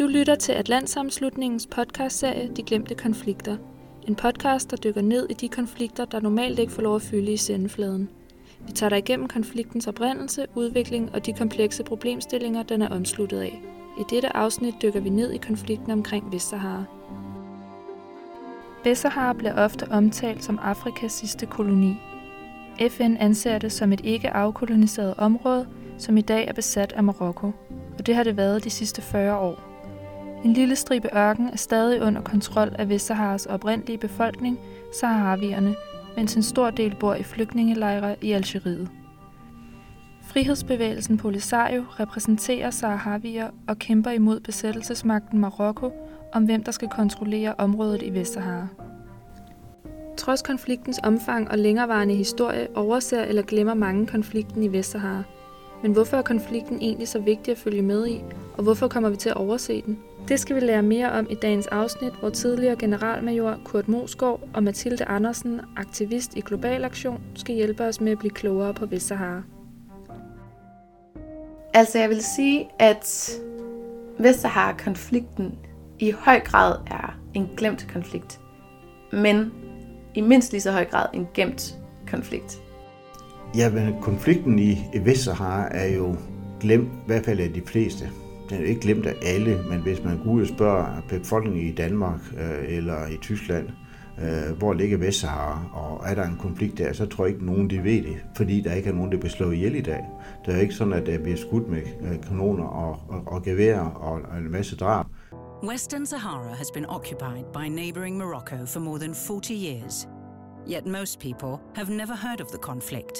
Du lytter til Atlantsamslutningens podcastserie De Glemte Konflikter. En podcast, der dykker ned i de konflikter, der normalt ikke får lov at fylde i sendefladen. Vi tager dig igennem konfliktens oprindelse, udvikling og de komplekse problemstillinger, den er omsluttet af. I dette afsnit dykker vi ned i konflikten omkring Vestsahara. Vestsahara bliver ofte omtalt som Afrikas sidste koloni. FN anser det som et ikke afkoloniseret område, som i dag er besat af Marokko, og det har det været de sidste 40 år. En lille stribe ørken er stadig under kontrol af Vestsaharas oprindelige befolkning, saharavierne, mens en stor del bor i flygtningelejre i Algeriet. Frihedsbevægelsen Polisario repræsenterer saharavier og kæmper imod besættelsesmagten Marokko om hvem der skal kontrollere området i Vestsahara. Trods konfliktens omfang og længerevarende historie overser eller glemmer mange konflikten i Vestsahara. Men hvorfor er konflikten egentlig så vigtig at følge med i, og hvorfor kommer vi til at overse den? Det skal vi lære mere om i dagens afsnit, hvor tidligere generalmajor Kurt Mosgaard og Mathilde Andersen, aktivist i Global Aktion, skal hjælpe os med at blive klogere på Vestsahara. Altså jeg vil sige, at Vestsahara-konflikten i høj grad er en glemt konflikt, men i mindst lige så høj grad en gemt konflikt. Ja, men konflikten i Vestsahara er jo glemt, i hvert fald af de fleste. Den er jo ikke glemt af alle, men hvis man går ud og spørger befolkningen i Danmark øh, eller i Tyskland, øh, hvor ligger Vestsahara, og er der en konflikt der, så tror jeg ikke, nogen de ved det, fordi der ikke er nogen, der bliver slået ihjel i dag. Det er ikke sådan, at der bliver skudt med kanoner og, og, og geværer og, og en masse drab. Western Sahara has been occupied by neighboring Morocco for more than 40 years. Yet most people have never heard of the conflict.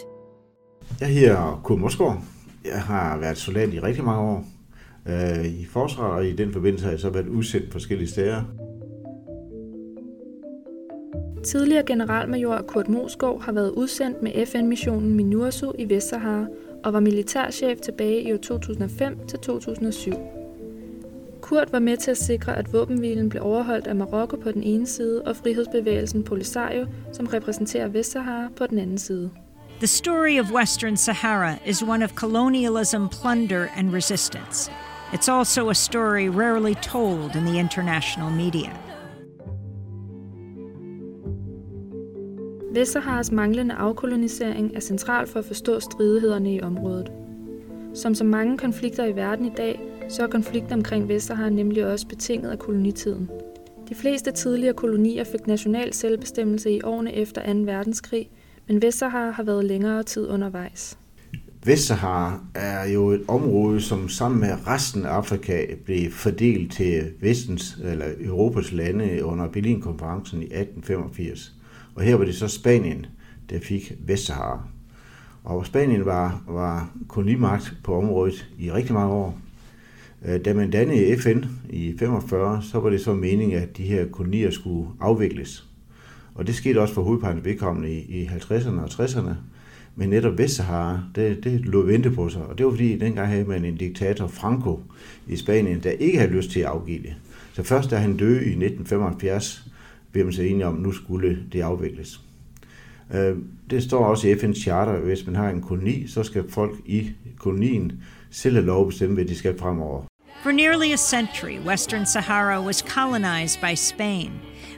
Jeg hedder Kurt Mosgaard. Jeg har været soldat i rigtig mange år øh, i forsvaret, og i den forbindelse har jeg så været udsendt forskellige steder. Tidligere generalmajor Kurt Mosgaard har været udsendt med FN-missionen MINURSO i Vestsahara og var militærchef tilbage i år 2005 til 2007. Kurt var med til at sikre, at våbenhvilen blev overholdt af Marokko på den ene side og frihedsbevægelsen Polisario, som repræsenterer Vestsahara, på den anden side. The story of Western Sahara is one of colonialism, plunder, and resistance. It's also a story rarely told in the international media. Vestsaharas manglende afkolonisering er central for at forstå stridighederne i området. Som så mange konflikter i verden i dag, så er konflikten omkring Vestsahara nemlig også betinget af kolonitiden. De fleste tidligere kolonier fik national selvbestemmelse i årene efter 2. verdenskrig, men Vestsahara har været længere tid undervejs. Vestsahara er jo et område, som sammen med resten af Afrika blev fordelt til vestens eller Europas lande under Berlinkonferencen i 1885. Og her var det så Spanien, der fik Vestsahara. Og Spanien var, var kolonimagt på området i rigtig mange år. Øh, da man dannede FN i 45, så var det så meningen, at de her kolonier skulle afvikles. Og det skete også for hovedparten vedkommende i, i 50'erne og 60'erne. Men netop Vestsahara, det, det lå vente på sig. Og det var fordi, dengang havde man en diktator, Franco, i Spanien, der ikke havde lyst til at afgive det. Så først da han døde i 1975, blev man så enige om, at nu skulle det afvikles. Øh, det står også i FN's charter, at hvis man har en koloni, så skal folk i kolonien selv have lov at bestemme, hvad de skal fremover. For nearly a century, Western Sahara was colonized by Spain.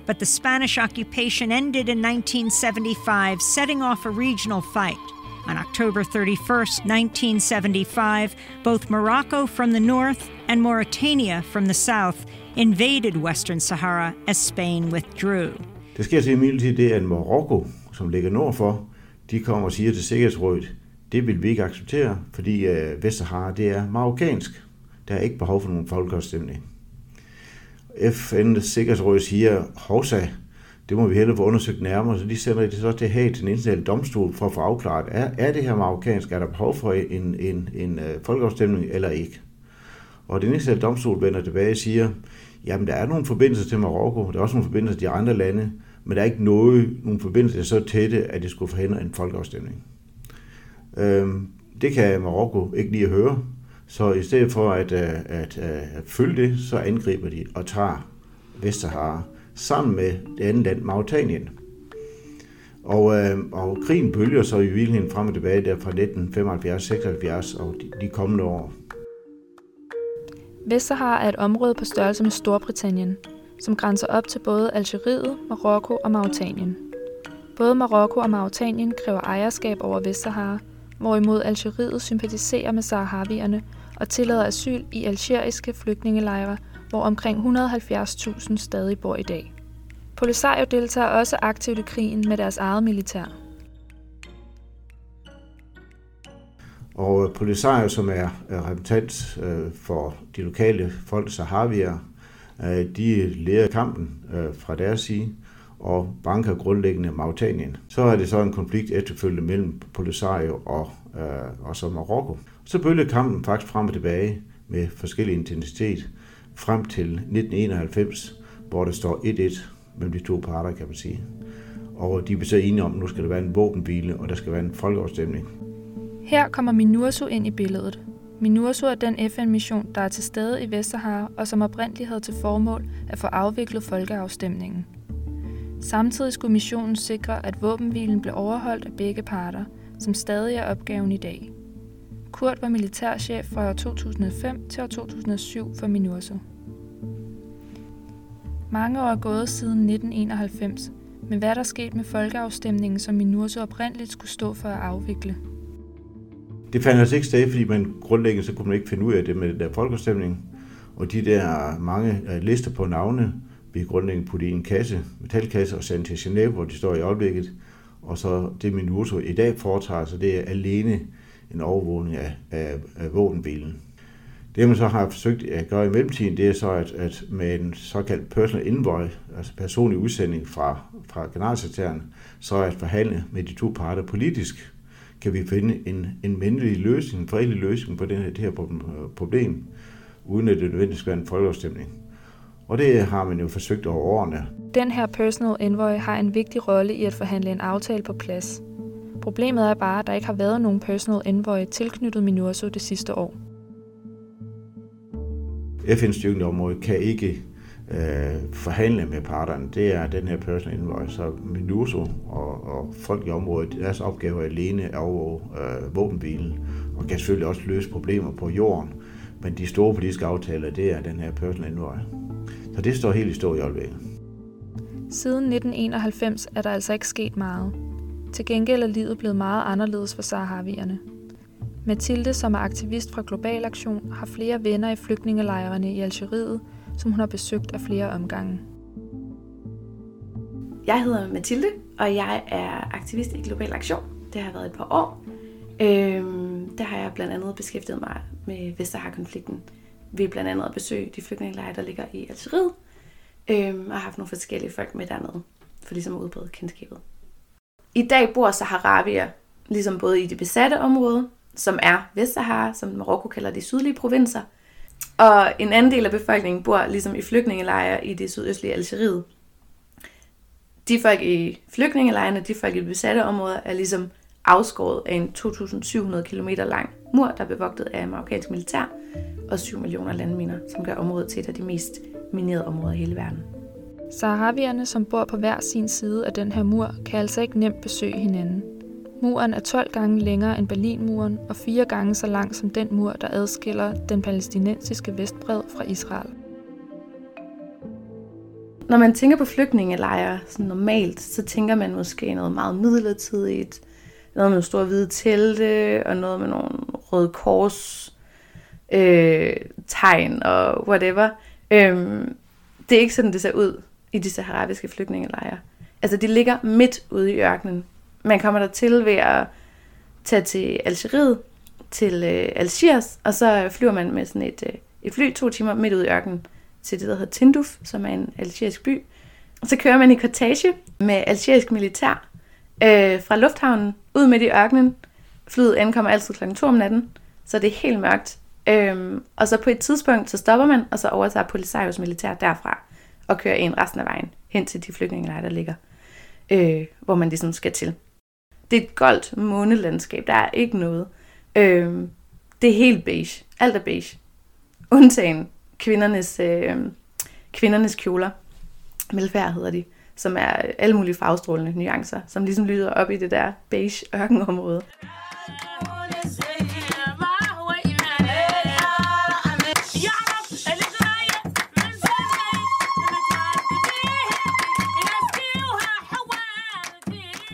But the Spanish occupation ended in 1975, setting off a regional fight. On October 31, 1975, both Morocco from the north and Mauritania from the south invaded Western Sahara as Spain withdrew. Det sker til imidlertid det, at Marokko, som ligger nordfor, de kommer og siger til Sikkerhedsrådet, det vil vi ikke acceptere, fordi uh, Vestsahara det er marokkansk. Der er ikke behov for nogen folkeafstemning. FN's Sikkerhedsråd siger, hovsa, det må vi hellere få undersøgt nærmere, så de sender det så til Hague til en international domstol for at få afklaret, er, er det her marokkansk, er der behov for en, en, en uh, folkeafstemning eller ikke? Og den internationale domstol vender tilbage og siger, jamen der er nogle forbindelser til Marokko, der er også nogle forbindelser til de andre lande, men der er ikke noget, nogle forbindelser, der er så tætte, at det skulle forhindre en folkeafstemning. Øhm, det kan Marokko ikke lige at høre, så i stedet for at, øh, at, at, at følge det, så angriber de og tager Vestsahara sammen med det andet land, Mauritanien. Og, øh, og krigen bølger så i virkeligheden frem og tilbage der fra 1975-76 og de, de kommende år. Vestsahara er et område på størrelse med Storbritannien, som grænser op til både Algeriet, Marokko og Mauritanien. Både Marokko og Mauritanien kræver ejerskab over Vestsahara, hvorimod Algeriet sympatiserer med saharavierne og tillader asyl i algeriske flygtningelejre, hvor omkring 170.000 stadig bor i dag. Polisario deltager også aktivt i krigen med deres eget militær. Og Polisario, som er repræsentant øh, for de lokale folk, Saharavier, øh, de leder kampen øh, fra deres side og banker grundlæggende Mauritanien. Så er det så en konflikt efterfølgende mellem Polisario og, Øh, og så Marokko. Så bølgede kampen faktisk frem og tilbage med forskellig intensitet frem til 1991, hvor der står 1-1 mellem de to parter, kan man sige. Og de blev så enige om, at nu skal der være en våbenhvile, og der skal være en folkeafstemning. Her kommer MINURSO ind i billedet. MINURSO er den FN-mission, der er til stede i Vestsahara, og som oprindeligt havde til formål at få afviklet folkeafstemningen. Samtidig skulle missionen sikre, at våbenhvilen blev overholdt af begge parter, som stadig er opgaven i dag. Kurt var militærchef fra år 2005 til år 2007 for MINURSO. Mange år er gået siden 1991, men hvad er der sket med folkeafstemningen, som MINURSO oprindeligt skulle stå for at afvikle? Det fandt altså ikke sted, fordi man grundlæggende så kunne man ikke finde ud af det med den der folkeafstemning. Og de der mange øh, lister på navne, vi grundlæggende puttet i en kasse, metalkasse og sendt til Genève, hvor de står i øjeblikket. Og så det Minuto i dag foretager sig, det er alene en overvågning af, af, af våbenbilen. Det man så har forsøgt at gøre i mellemtiden, det er så, at, at med en såkaldt personal envoy, altså personlig udsending fra, fra generalsekretæren, så at forhandle med de to parter politisk, kan vi finde en, en mindelig løsning, en fredelig løsning på det her problem, uden at det nødvendigvis skal være en folkeafstemning. Og det har man jo forsøgt over årene. Den her personal envoy har en vigtig rolle i at forhandle en aftale på plads. Problemet er bare, at der ikke har været nogen personal envoy tilknyttet MINURSO det sidste år. FN-styrken i området kan ikke øh, forhandle med parterne. Det er den her personal envoy. Så MINUSO og, og folk i området, deres opgave er alene at overvåge øh, våbenbilen, og kan selvfølgelig også løse problemer på jorden. Men de store politiske aftaler, det er den her personal envoy. Så det står helt i stå i øjeblikket. Siden 1991 er der altså ikke sket meget. Til gengæld er livet blevet meget anderledes for saharavierne. Mathilde, som er aktivist fra Global Aktion, har flere venner i flygtningelejrene i Algeriet, som hun har besøgt af flere omgange. Jeg hedder Mathilde, og jeg er aktivist i Global Aktion. Det har været et par år. Øhm, der har jeg blandt andet beskæftiget mig med Vestsahara-konflikten. Vi blandt andet at besøge de flygtningelejre, der ligger i Algeriet, øhm, og har haft nogle forskellige folk med dernede, for ligesom at udbrede kendskabet. I dag bor saharavier ligesom både i det besatte område, som er Vestsahara, som Marokko kalder de sydlige provinser, og en anden del af befolkningen bor ligesom i flygtningelejre i det sydøstlige Algeriet. De folk i flygtningelejrene, de folk i de besatte områder, er ligesom afskåret af en 2.700 km lang mur, der er bevogtet af marokkansk militær og 7 millioner landminer, som gør området til et af de mest minerede områder i hele verden. Saharavierne, som bor på hver sin side af den her mur, kan altså ikke nemt besøge hinanden. Muren er 12 gange længere end Berlinmuren og fire gange så lang som den mur, der adskiller den palæstinensiske vestbred fra Israel. Når man tænker på flygtningelejre sådan normalt, så tænker man måske noget meget midlertidigt. Noget med nogle store hvide telte, og noget med nogle røde kors øh, tegn og whatever. Øhm, det er ikke sådan, det ser ud i de saharaviske flygtningelejre. Altså, de ligger midt ude i ørkenen. Man kommer der til ved at tage til Algeriet, til øh, Algiers, og så flyver man med sådan et, øh, et fly to timer midt ude i ørkenen til det, der hedder Tinduf, som er en algerisk by. Og så kører man i kortage med algerisk militær øh, fra lufthavnen ud midt i ørkenen. Flyet ankommer altid kl. 2 om natten, så det er helt mørkt. Øhm, og så på et tidspunkt, så stopper man, og så overtager Polisarios militær derfra og kører ind resten af vejen hen til de flygtningelejre, der ligger, øh, hvor man ligesom skal til. Det er et goldt månelandskab, der er ikke noget. Øh, det er helt beige. Alt er beige. Undtagen kvindernes, øh, kvindernes kjoler. Melfærd hedder de som er alle mulige farvestrålende nuancer, som ligesom lyder op i det der beige ørkenområde.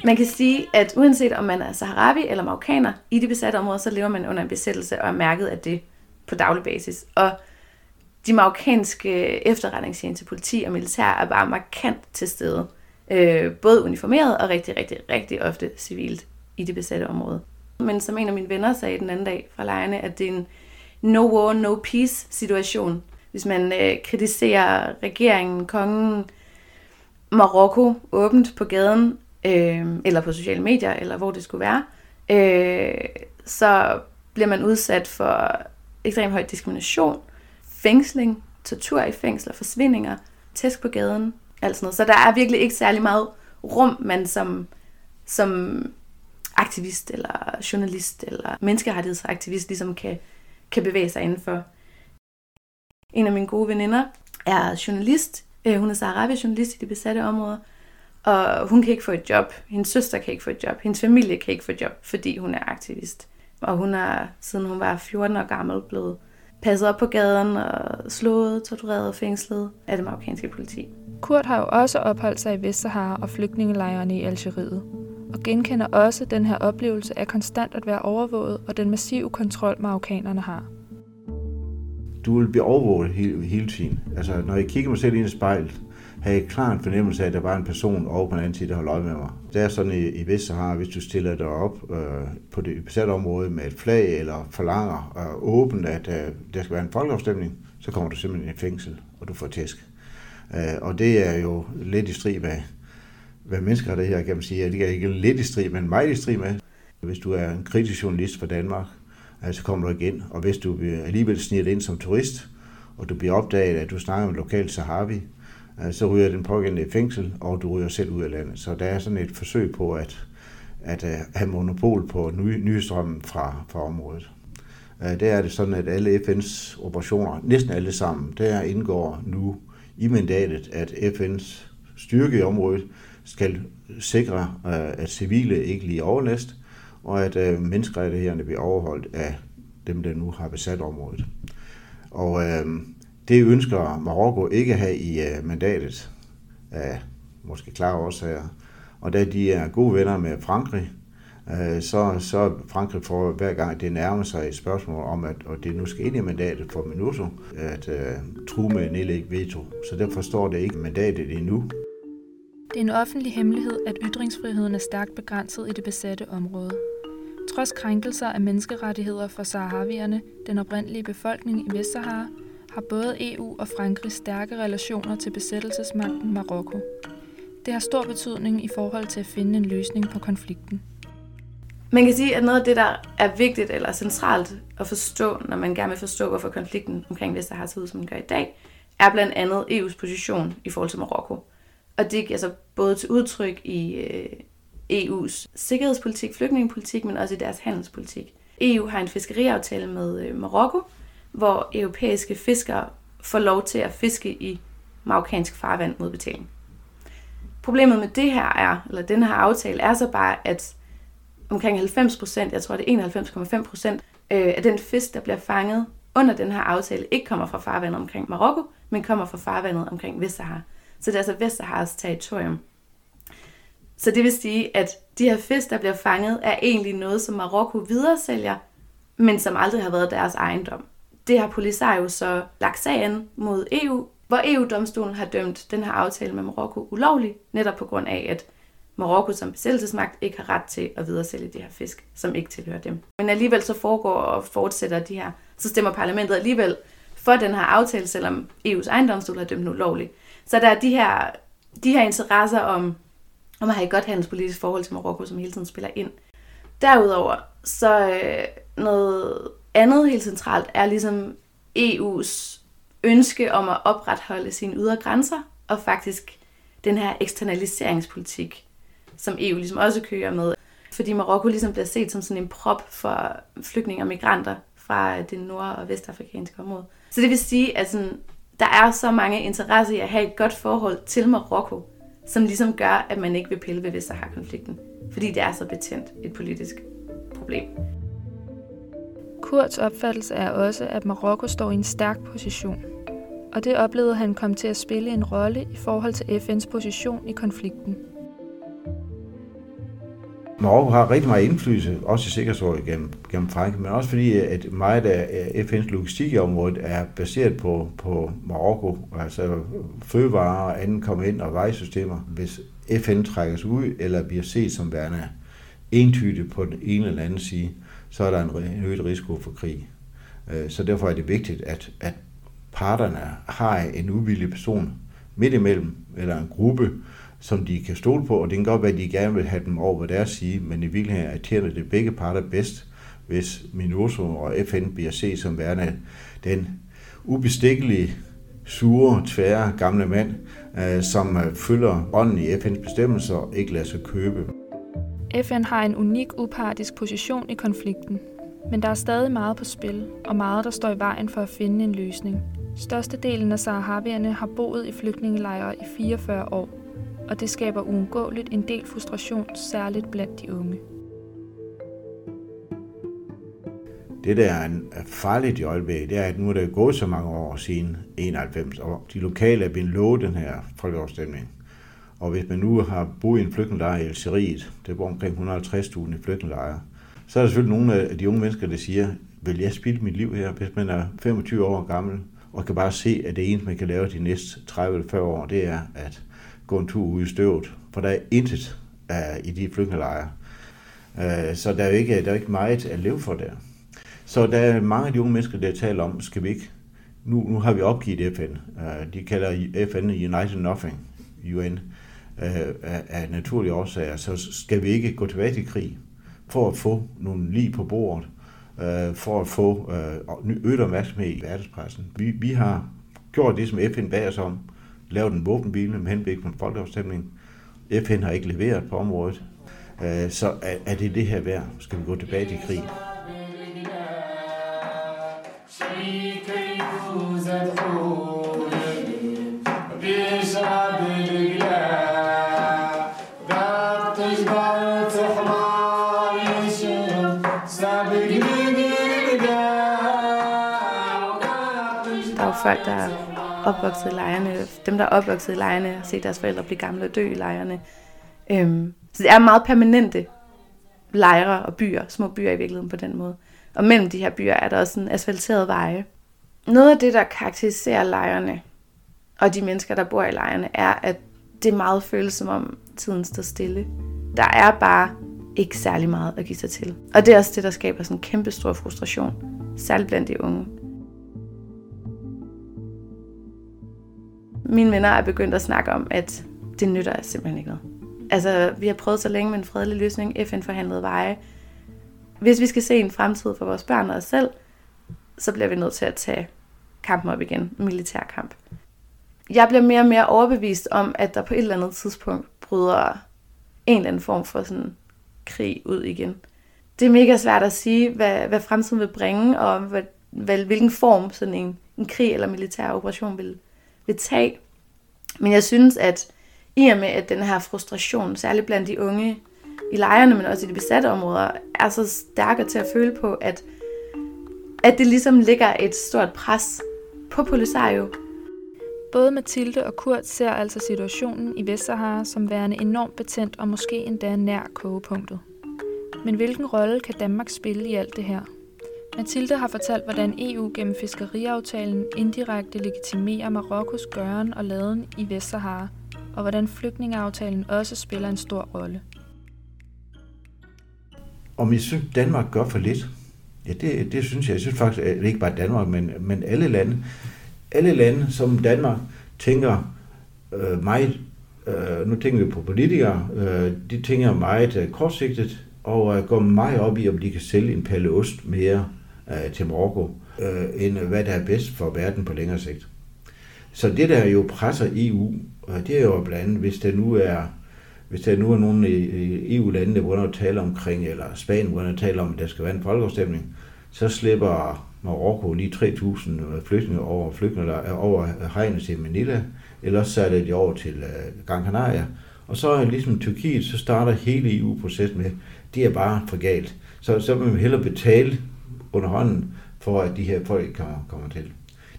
Man kan sige, at uanset om man er saharawi eller marokkaner, i de besatte områder, så lever man under en besættelse og er mærket af det på daglig basis. Og de marokkanske efterretningstjenester, politi og militær er bare markant til stede. Øh, både uniformeret og rigtig, rigtig, rigtig ofte civilt i det besatte område. Men som en af mine venner sagde den anden dag fra lejrene, at det er en no war, no peace situation. Hvis man øh, kritiserer regeringen, kongen, Marokko åbent på gaden, øh, eller på sociale medier, eller hvor det skulle være, øh, så bliver man udsat for ekstremt høj diskrimination, fængsling, tortur i fængsler, forsvindinger, tæsk på gaden, alt sådan noget. Så der er virkelig ikke særlig meget rum, man som, som aktivist, eller journalist, eller menneskerettighedsaktivist ligesom kan, kan bevæge sig indenfor. En af mine gode veninder er journalist. Øh, hun er saharabi journalist i de besatte områder. Og hun kan ikke få et job. Hendes søster kan ikke få et job. Hendes familie kan ikke få et job, fordi hun er aktivist. Og hun er, siden hun var 14 år gammel, blevet passet op på gaden og slået, tortureret og fængslet af det marokkanske politi. Kurt har jo også opholdt sig i Vestsahara og flygtningelejrene i Algeriet, og genkender også den her oplevelse af konstant at være overvåget og den massive kontrol, marokkanerne har. Du vil blive overvåget hele, hele tiden. Altså, når jeg kigger mig selv ind i spejlet, har jeg klar en fornemmelse af, at der var en person over på den anden side, der holdt øje med mig. Det er sådan i, i Vestsahara, hvis du stiller dig op øh, på det besatte område med et flag eller forlanger øh, åbent, at øh, der skal være en folkeafstemning, så kommer du simpelthen i fængsel, og du får tæsk. Øh, og det er jo lidt i strid med, hvad mennesker det her kan man sige, det er ikke lidt i strid, men meget i strid med. Hvis du er en kritisk journalist fra Danmark, Altså kommer du ikke ind. Og hvis du alligevel sniger ind som turist, og du bliver opdaget, at du snakker med lokal Sahavi, øh, så ryger den pågældende i fængsel, og du ryger selv ud af landet. Så der er sådan et forsøg på at, at øh, have monopol på ny, nye fra, fra området. Øh, der er det sådan, at alle FN's operationer, næsten alle sammen, der indgår nu i mandatet, at FN's styrke i området skal sikre, at civile ikke lige overlast, og at øh, menneskerettighederne bliver overholdt af dem, der nu har besat området. Og øh, det ønsker Marokko ikke at have i øh, mandatet af måske klare årsager. Og da de er gode venner med Frankrig, øh, så, så Frankrig får hver gang det nærmer sig et spørgsmål om, at og det nu skal ind i mandatet for Minuto, at øh, true med nedlægge veto. Så derfor står det ikke mandatet endnu. Det er en offentlig hemmelighed, at ytringsfriheden er stærkt begrænset i det besatte område. Trods krænkelser af menneskerettigheder for saharavierne, den oprindelige befolkning i Vestsahara, har både EU og Frankrig stærke relationer til besættelsesmagten Marokko. Det har stor betydning i forhold til at finde en løsning på konflikten. Man kan sige, at noget af det, der er vigtigt eller centralt at forstå, når man gerne vil forstå, hvorfor konflikten omkring Vestsahara ser ud, som den gør i dag, er blandt andet EU's position i forhold til Marokko. Og det altså både til udtryk i øh, EU's sikkerhedspolitik, flygtningepolitik, men også i deres handelspolitik. EU har en fiskeriaftale med øh, Marokko, hvor europæiske fiskere får lov til at fiske i marokkansk farvand mod betaling. Problemet med det her er, eller den her aftale, er så bare, at omkring 90 procent, jeg tror det er 91,5 procent, øh, af den fisk, der bliver fanget under den her aftale, ikke kommer fra farvandet omkring Marokko, men kommer fra farvandet omkring Vestsahara. Så det er altså Vestsaharas territorium. Så det vil sige, at de her fisk, der bliver fanget, er egentlig noget, som Marokko videresælger, men som aldrig har været deres ejendom. Det har Polisario så lagt sagen mod EU, hvor EU-domstolen har dømt den her aftale med Marokko ulovlig, netop på grund af, at Marokko som besættelsesmagt ikke har ret til at videresælge de her fisk, som ikke tilhører dem. Men alligevel så foregår og fortsætter de her, så stemmer parlamentet alligevel for den her aftale, selvom EU's ejendomsstol har dømt den ulovlig. Så der er de her, de her interesser om, om at have et godt handelspolitisk forhold til Marokko, som hele tiden spiller ind. Derudover, så øh, noget andet helt centralt er ligesom EU's ønske om at opretholde sine ydre grænser, og faktisk den her eksternaliseringspolitik, som EU ligesom også kører med. Fordi Marokko ligesom bliver set som sådan en prop for flygtninge og migranter fra øh, det nord- og vestafrikanske område. Så det vil sige, at sådan, der er så mange interesser i at have et godt forhold til Marokko, som ligesom gør, at man ikke vil pille ved Vestsahar-konflikten, Fordi det er så betændt et politisk problem. Kurts opfattelse er også, at Marokko står i en stærk position. Og det oplevede han kom til at spille en rolle i forhold til FN's position i konflikten. Marokko har rigtig meget indflydelse, også i Sikkerhedsrådet gennem, gennem Frankrig, men også fordi, at meget af FN's logistik i området er baseret på, på Marokko, altså fødevarer og andet kommer ind og vejsystemer. Hvis FN trækkes ud, eller bliver set som værende entydigt på den ene eller anden side, så er der en øget risiko for krig. Øh, så derfor er det vigtigt, at, at parterne har en uvillig person midt imellem, eller en gruppe, som de kan stole på, og det kan godt være, at de gerne vil have dem over på deres side, men i virkeligheden er tjener det begge parter bedst, hvis MINUSO og FN bliver set som værende den ubestikkelige, sure, tvære gamle mand, øh, som øh, følger ånden i FN's bestemmelser og ikke lader sig købe. FN har en unik upartisk position i konflikten, men der er stadig meget på spil, og meget, der står i vejen for at finde en løsning. Størstedelen af saharavierne har boet i flygtningelejre i 44 år, og det skaber uundgåeligt en del frustration, særligt blandt de unge. Det, der er farligt i øjeblikket, det er, at nu er der gået så mange år siden 91, og de lokale er blevet lovet den her folkeafstemning. Og hvis man nu har boet i en flygtningelejr i Algeriet, det bor omkring 150.000 i flygtningelejre, så er der selvfølgelig nogle af de unge mennesker, der siger, vil jeg spille mit liv her, hvis man er 25 år gammel, og kan bare se, at det eneste, man kan lave de næste 30 eller 40 år, det er at gå en tur ud i støvet, for der er intet uh, i de flygtningelejre. Uh, øh, så der er, jo ikke, der er ikke meget at leve for der. Så der er mange af de unge mennesker, der taler om, skal vi ikke, nu, nu har vi opgivet FN. Uh, øh, de kalder FN United Nothing, UN, uh, af naturlige årsager. Så skal vi ikke gå tilbage til krig for at få nogle lige på bordet, uh, for at få uh, øget opmærksomhed i verdenspressen. Vi, vi har gjort det, som FN bag os om, lavet en våbenhvile med henblik på en folkeafstemning. FN har ikke leveret på området. Øh, så er det det her værd? Skal vi gå tilbage til krig? Der er jo folk, der opvokset i lejrene, dem der er opvokset i lejrene, har set deres forældre blive gamle og dø i lejrene. Øhm, så det er meget permanente lejre og byer, små byer i virkeligheden på den måde. Og mellem de her byer er der også en asfalteret veje. Noget af det, der karakteriserer lejrene og de mennesker, der bor i lejrene, er, at det meget føles som om tiden står stille. Der er bare ikke særlig meget at give sig til. Og det er også det, der skaber sådan en kæmpe stor frustration, særligt blandt de unge. Mine venner er begyndt at snakke om, at det nytter simpelthen ikke noget. Altså, vi har prøvet så længe med en fredelig løsning, FN-forhandlede veje. Hvis vi skal se en fremtid for vores børn og os selv, så bliver vi nødt til at tage kampen op igen, militærkamp. Jeg bliver mere og mere overbevist om, at der på et eller andet tidspunkt bryder en eller anden form for sådan krig ud igen. Det er mega svært at sige, hvad, hvad fremtiden vil bringe, og hvad, hvad, hvilken form sådan en, en krig eller militær operation vil, vil tage. Men jeg synes, at i og med, at den her frustration, særligt blandt de unge i lejrene, men også i de besatte områder, er så stærkere til at føle på, at, at det ligesom ligger et stort pres på Polisario. Både Mathilde og Kurt ser altså situationen i Vestsahara som værende enormt betændt og måske endda nær kogepunktet. Men hvilken rolle kan Danmark spille i alt det her? Mathilde har fortalt, hvordan EU gennem fiskeriaftalen indirekte legitimerer Marokkos gøren og laden i Vestsahara, og hvordan flygtningeaftalen også spiller en stor rolle. Om jeg synes, Danmark gør for lidt? Ja, det, det synes jeg. Jeg synes faktisk, at det ikke bare Danmark, men, men alle lande. Alle lande, som Danmark tænker øh, meget, øh, nu tænker vi på politikere, øh, de tænker meget øh, kortsigtet, og øh, går meget op i, om de kan sælge en palle ost mere øh, til Marokko, øh, end øh, hvad der er bedst for verden på længere sigt. Så det, der jo presser EU, og det er jo blandt andet, hvis der nu er hvis der nu er nogle i EU-lande, der begynder at tale omkring, eller Spanien begynder at tale om, at der skal være en folkeafstemning, så slipper Marokko lige 3.000 øh, flygtninge over, flygtninge, over hegnet til Manila, eller så er de over til øh, Gran Canaria. Og så ligesom Tyrkiet, så starter hele EU-processen med, det er bare for galt. Så, så vil man hellere betale under hånden, for at de her folk kommer, kommer til.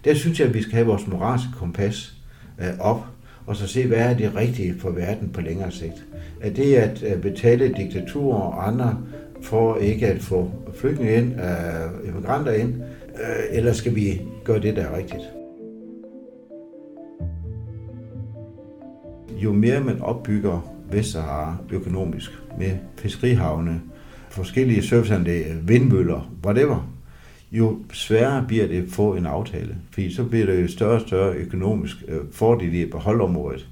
Der synes jeg, at vi skal have vores moralske kompas øh, op, og så se, hvad er det rigtige for verden på længere sigt. Er det at øh, betale diktaturer og andre for ikke at få flygtninge ind, øh, immigranter ind, øh, eller skal vi gøre det, der er rigtigt? Jo mere man opbygger Vestsahara økonomisk med fiskerihavne, forskellige serviceanlæg, øh, vindmøller, whatever, jo sværere bliver det at få en aftale. Fordi så bliver det jo større og større økonomisk øh, fordel i at beholde området.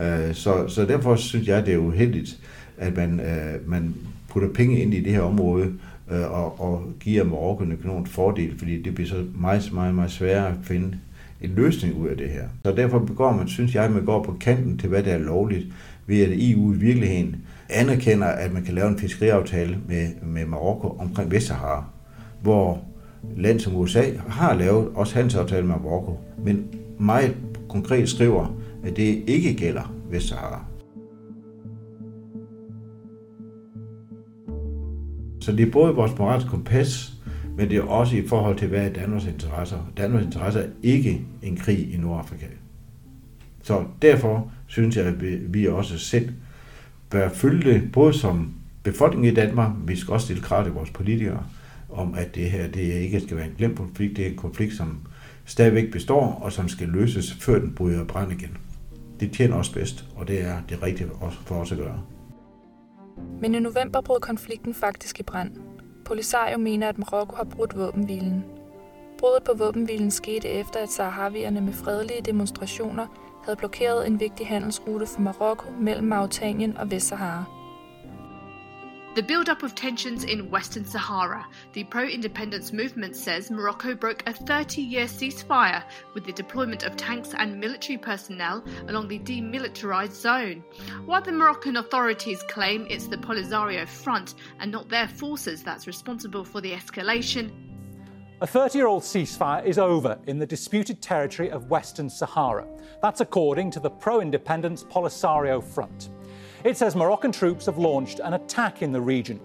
Øh, så, så derfor synes jeg, det er uheldigt, at man, øh, man putter penge ind i det her område øh, og, og giver Marokko en økonomisk fordel, fordi det bliver så meget, meget, meget sværere at finde en løsning ud af det her. Så derfor begår man, synes jeg, at man går på kanten til, hvad der er lovligt, ved at EU i virkeligheden anerkender, at man kan lave en fiskeriaftale med, med Marokko omkring Vestsahara, hvor land som USA har lavet også handelsaftale med Marokko, men meget konkret skriver, at det ikke gælder Vestsahara. Så det er både vores moralske kompas, men det er også i forhold til, hvad er Danmarks interesser. Danmarks interesser er ikke en krig i Nordafrika. Så derfor synes jeg, at vi også selv bør følge det, både som befolkning i Danmark, vi skal også stille krav til vores politikere, om at det her det ikke skal være en glemt konflikt, det er en konflikt, som stadigvæk består, og som skal løses, før den bryder brand igen. Det tjener os bedst, og det er det rigtige for os at gøre. Men i november brød konflikten faktisk i brand. Polisario mener, at Marokko har brudt våbenhvilen. På skete efter, at med fredelige demonstrationer havde blokeret en vigtig handelsrute for Marokko mellem og Vestsahara. The build-up of tensions in Western Sahara. The pro-independence movement says Morocco broke a 30-year ceasefire with the deployment of tanks and military personnel along the demilitarized zone. While the Moroccan authorities claim it's the Polisario Front and not their forces that's responsible for the escalation, a 30 year old ceasefire is over in the disputed territory of Western Sahara. That's according to the pro independence Polisario Front. It says Moroccan troops have launched an attack in the region.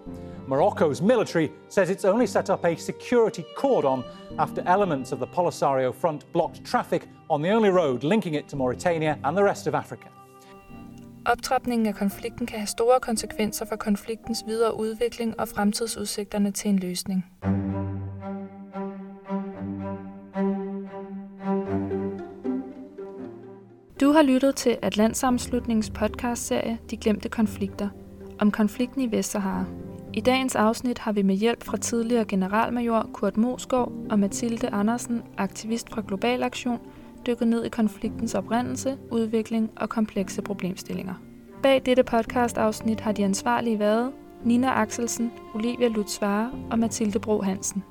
Morocco's military says it's only set up a security cordon after elements of the Polisario front blocked traffic on the only road linking it to Mauritania and the rest of Africa. Optrapningen af konflikten kan have store konsekvenser for konfliktens videre udvikling og fremtidsudsigterne til en løsning. Du har lyttet til Atlantsamslutningens podcastserie De Glemte Konflikter om konflikten i Vestsahara. I dagens afsnit har vi med hjælp fra tidligere generalmajor Kurt Mosgaard og Mathilde Andersen, aktivist fra Global Aktion, dykket ned i konfliktens oprindelse, udvikling og komplekse problemstillinger. Bag dette podcastafsnit har de ansvarlige været Nina Axelsen, Olivia Lutzvare og Mathilde Bro Hansen.